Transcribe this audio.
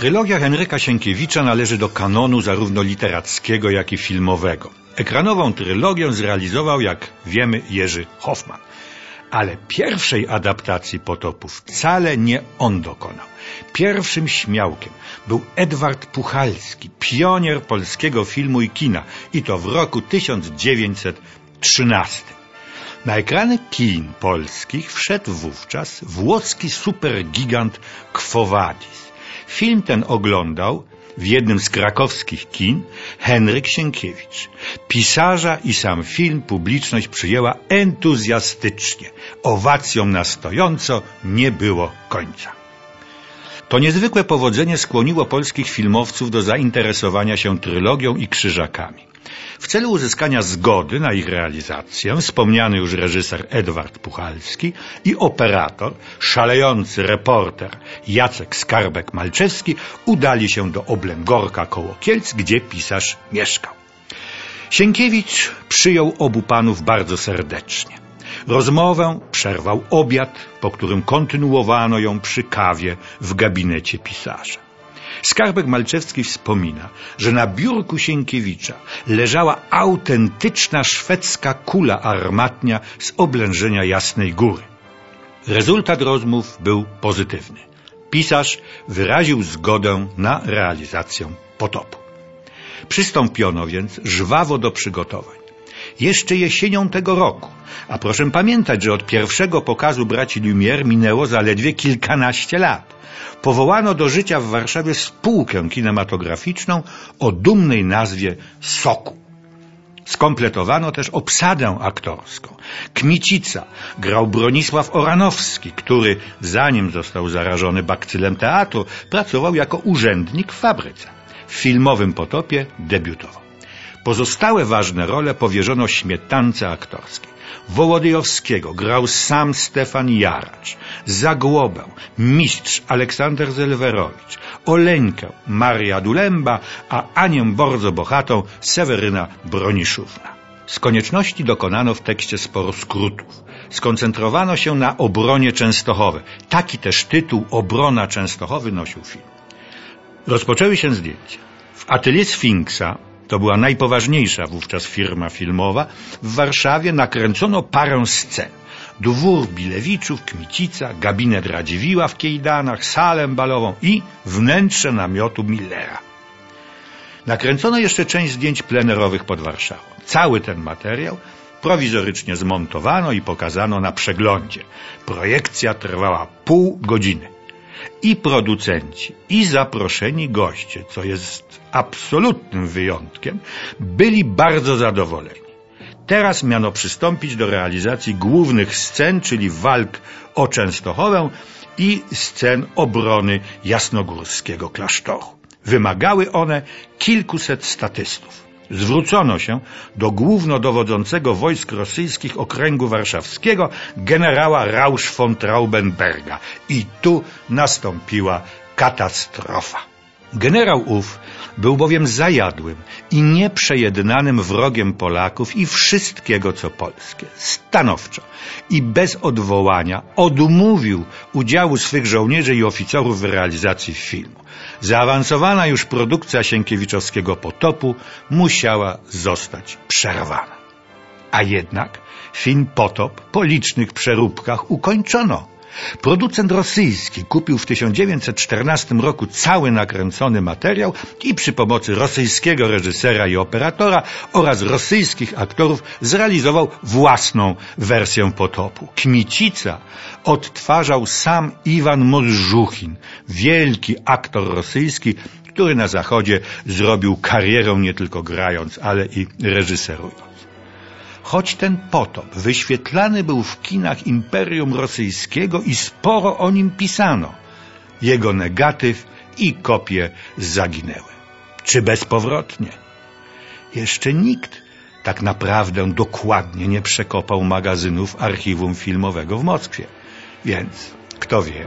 Trylogia Henryka Sienkiewicza należy do kanonu zarówno literackiego, jak i filmowego. Ekranową trylogię zrealizował, jak wiemy, Jerzy Hoffman. Ale pierwszej adaptacji potopu wcale nie on dokonał. Pierwszym śmiałkiem był Edward Puchalski, pionier polskiego filmu i kina i to w roku 1913. Na ekrany kin polskich wszedł wówczas włoski supergigant Quo. Film ten oglądał w jednym z krakowskich kin Henryk Sienkiewicz. Pisarza i sam film publiczność przyjęła entuzjastycznie. Owacją na stojąco nie było końca. To niezwykłe powodzenie skłoniło polskich filmowców do zainteresowania się trylogią i krzyżakami. W celu uzyskania zgody na ich realizację wspomniany już reżyser Edward Puchalski i operator, szalejący reporter Jacek Skarbek-Malczewski udali się do Oblęgorka koło Kielc, gdzie pisarz mieszkał. Sienkiewicz przyjął obu panów bardzo serdecznie. Rozmowę przerwał obiad, po którym kontynuowano ją przy kawie w gabinecie pisarza. Skarbek Malczewski wspomina, że na biurku Sienkiewicza leżała autentyczna szwedzka kula armatnia z oblężenia Jasnej Góry. Rezultat rozmów był pozytywny. Pisarz wyraził zgodę na realizację potopu. Przystąpiono więc żwawo do przygotowań. Jeszcze jesienią tego roku, a proszę pamiętać, że od pierwszego pokazu braci Lumière minęło zaledwie kilkanaście lat, powołano do życia w Warszawie spółkę kinematograficzną o dumnej nazwie Soku. Skompletowano też obsadę aktorską. Kmicica grał Bronisław Oranowski, który, zanim został zarażony bakcylem teatru, pracował jako urzędnik w fabryce. W filmowym potopie debiutował. Pozostałe ważne role powierzono śmietance aktorskiej. Wołodyjowskiego grał sam Stefan Jaracz, Zagłobę, mistrz Aleksander Zelwerowicz, Oleńkę Maria Dulemba, a Anię bardzo bohatą Seweryna Broniszówna. Z konieczności dokonano w tekście sporo skrótów. Skoncentrowano się na obronie Częstochowy. Taki też tytuł Obrona Częstochowy nosił film. Rozpoczęły się zdjęcia. W atelier Sfinksa to była najpoważniejsza wówczas firma filmowa, w Warszawie nakręcono parę scen. Dwór Bilewiczów, Kmicica, gabinet Radziwiła w Kiejdanach, salę balową i wnętrze namiotu Millera. Nakręcono jeszcze część zdjęć plenerowych pod Warszawą. Cały ten materiał prowizorycznie zmontowano i pokazano na przeglądzie. Projekcja trwała pół godziny i producenci, i zaproszeni goście, co jest absolutnym wyjątkiem, byli bardzo zadowoleni. Teraz miano przystąpić do realizacji głównych scen, czyli walk o Częstochowę i scen obrony jasnogórskiego klasztoru. Wymagały one kilkuset statystów zwrócono się do głównodowodzącego wojsk rosyjskich okręgu warszawskiego generała Rausch von Traubenberga i tu nastąpiła katastrofa. Generał ów był bowiem zajadłym i nieprzejednanym wrogiem Polaków i wszystkiego co polskie. Stanowczo i bez odwołania odmówił udziału swych żołnierzy i oficerów w realizacji filmu. Zaawansowana już produkcja Sienkiewiczowskiego potopu musiała zostać przerwana. A jednak film Potop po licznych przeróbkach ukończono. Producent rosyjski kupił w 1914 roku cały nakręcony materiał i przy pomocy rosyjskiego reżysera i operatora oraz rosyjskich aktorów zrealizował własną wersję potopu. Kmicica odtwarzał sam Iwan Morżuchin, wielki aktor rosyjski, który na zachodzie zrobił karierę nie tylko grając, ale i reżyserując. Choć ten potop wyświetlany był w kinach Imperium Rosyjskiego i sporo o nim pisano, jego negatyw i kopie zaginęły. Czy bezpowrotnie? Jeszcze nikt tak naprawdę dokładnie nie przekopał magazynów archiwum filmowego w Moskwie. Więc kto wie,